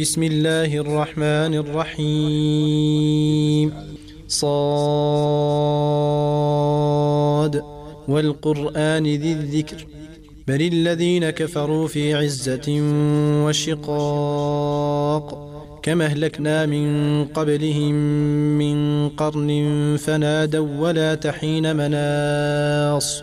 بسم الله الرحمن الرحيم. صاد. والقرآن ذي الذكر. بل الذين كفروا في عزة وشقاق. كما أهلكنا من قبلهم من قرن فنادوا ولا تحين مناص.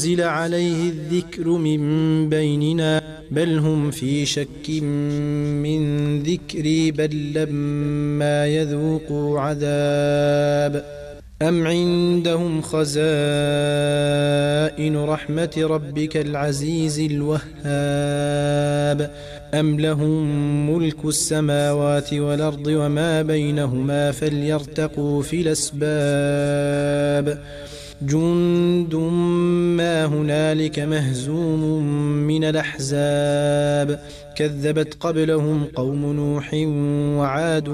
أنزل عليه الذكر من بيننا بل هم في شك من ذكري بل لما يذوقوا عذاب. أم عندهم خزائن رحمة ربك العزيز الوهاب؟ أم لهم ملك السماوات والأرض وما بينهما فليرتقوا في الأسباب؟ جند ما هنالك مهزوم من الأحزاب. كذبت قبلهم قوم نوح وعاد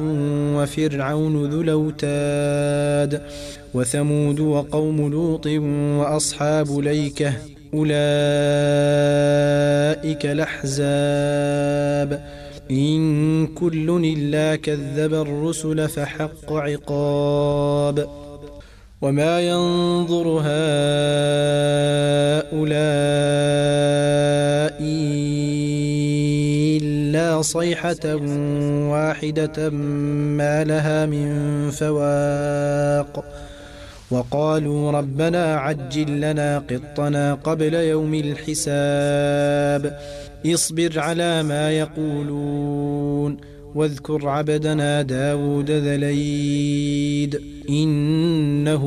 وفرعون ذو الأوتاد. وثمود وقوم لوط وأصحاب ليكة أولئك الأحزاب. إن كل إلا كذب الرسل فحق عقاب. وما ينظر هؤلاء إلا صيحة واحدة ما لها من فواق وقالوا ربنا عجل لنا قطنا قبل يوم الحساب اصبر على ما يقولون واذكر عبدنا داود ذليد إنه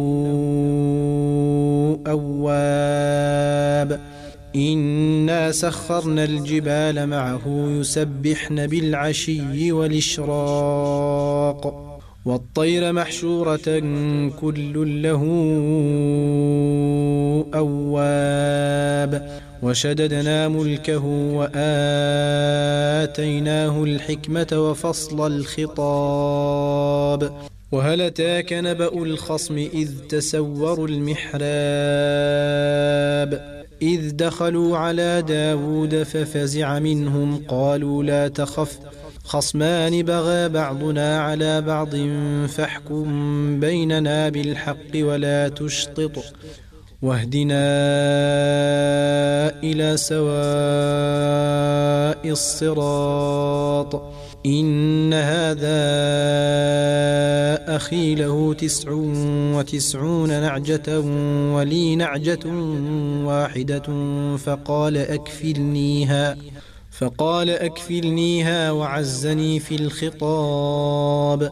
أواب. إنا سخرنا الجبال معه يسبحن بالعشي والإشراق. والطير محشورة كل له أواب. وشددنا ملكه وآتيناه الحكمة وفصل الخطاب. وهل أتاك نبأ الخصم إذ تسوروا المحراب؟ إذ دخلوا على داود ففزع منهم قالوا لا تخف خصمان بغى بعضنا على بعض فاحكم بيننا بالحق ولا تشطط. واهدنا إلى سواء الصراط. إن هذا أخي له تسع وتسعون نعجة ولي نعجة واحدة فقال أكفلنيها فقال أكفلنيها وعزني في الخطاب.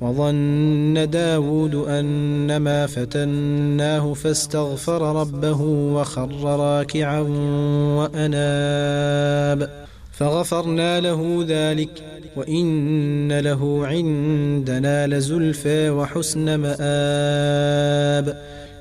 وظن داود أنما فتناه فاستغفر ربه وخر راكعا وأناب. فغفرنا له ذلك وإن له عندنا لزلفى وحسن مآب.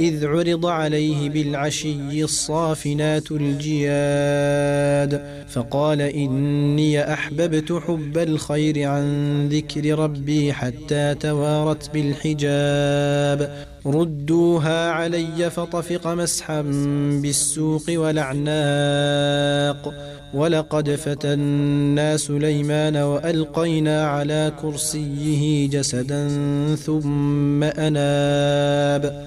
إذ عرض عليه بالعشي الصافنات الجياد فقال إني أحببت حب الخير عن ذكر ربي حتى توارت بالحجاب. ردوها علي فطفق مسحا بالسوق ولعناق ولقد فتنا سليمان وألقينا على كرسيه جسدا ثم أناب.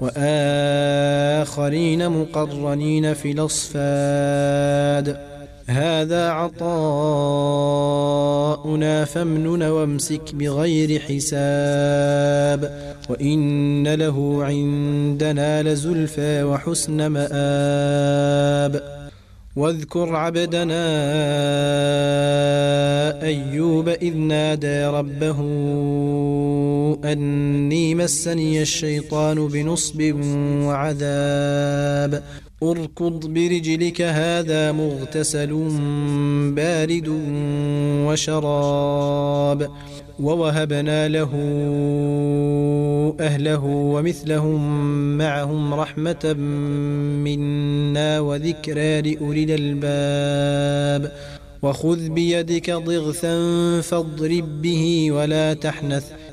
وآخرين مقرنين في الأصفاد. هذا عطاؤنا فامنن وامسك بغير حساب. وإن له عندنا لزلفى وحسن مآب. واذكر عبدنا أيوب إذ نادى ربه أني مسني الشيطان بنصب وعذاب. اركض برجلك هذا مغتسل بارد وشراب. ووهبنا له أهله ومثلهم معهم رحمة منا وذكرى لأولي الألباب. وخذ بيدك ضغثا فاضرب به ولا تحنث.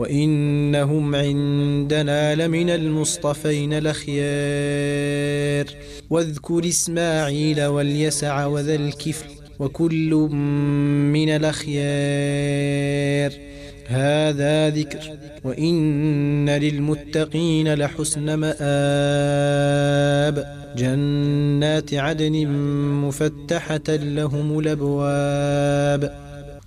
وإنهم عندنا لمن المصطفين الأخيار واذكر إسماعيل واليسع وذا الكفل وكل من الأخيار. هذا ذكر وإن للمتقين لحسن مآب. جنات عدن مفتحة لهم الأبواب.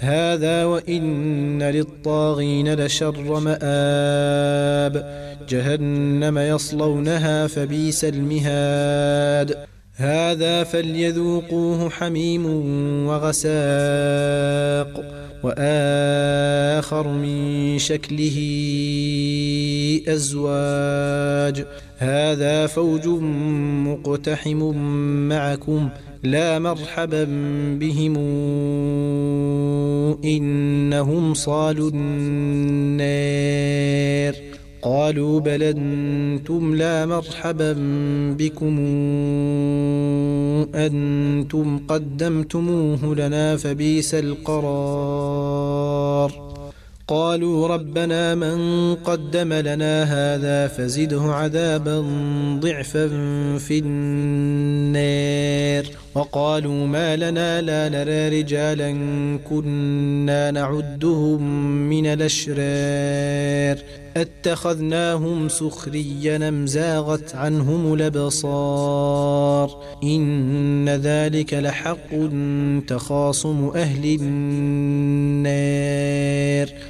هذا وإن للطاغين لشر مآب. جهنم يصلونها فبيس المهاد. هذا فليذوقوه حميم وغساق وآخر من شكله أزواج. هذا فوج مقتحم معكم لا مرحبا بهم. إنهم صالوا النار. قالوا بل أنتم لا مرحبا بكم. أنتم قدمتموه لنا فبيس القرار. قالوا ربنا من قدم لنا هذا فزده عذابا ضعفا في النار. وقالوا ما لنا لا نرى رجالا كنا نعدهم من الأشرار. أتخذناهم سخريا أم زاغت عنهم الأبصار؟ إن ذلك لحق تخاصم أهل النار.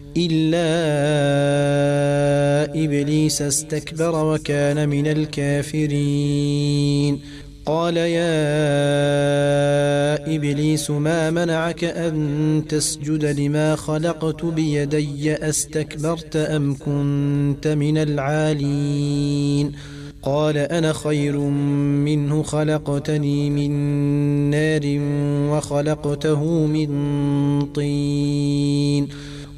إلا إبليس استكبر وكان من الكافرين. قال يا إبليس ما منعك أن تسجد لما خلقت بيدي؟ أستكبرت أم كنت من العالين؟ قال أنا خير منه خلقتني من نار وخلقته من طين.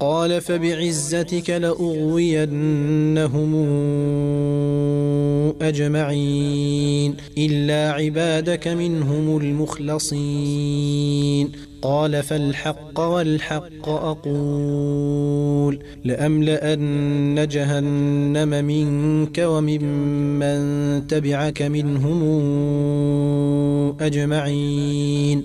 قال فبعزتك لأغوينهم أجمعين إلا عبادك منهم المخلصين. قال فالحق والحق أقول لأملأن جهنم منك وممن تبعك منهم أجمعين.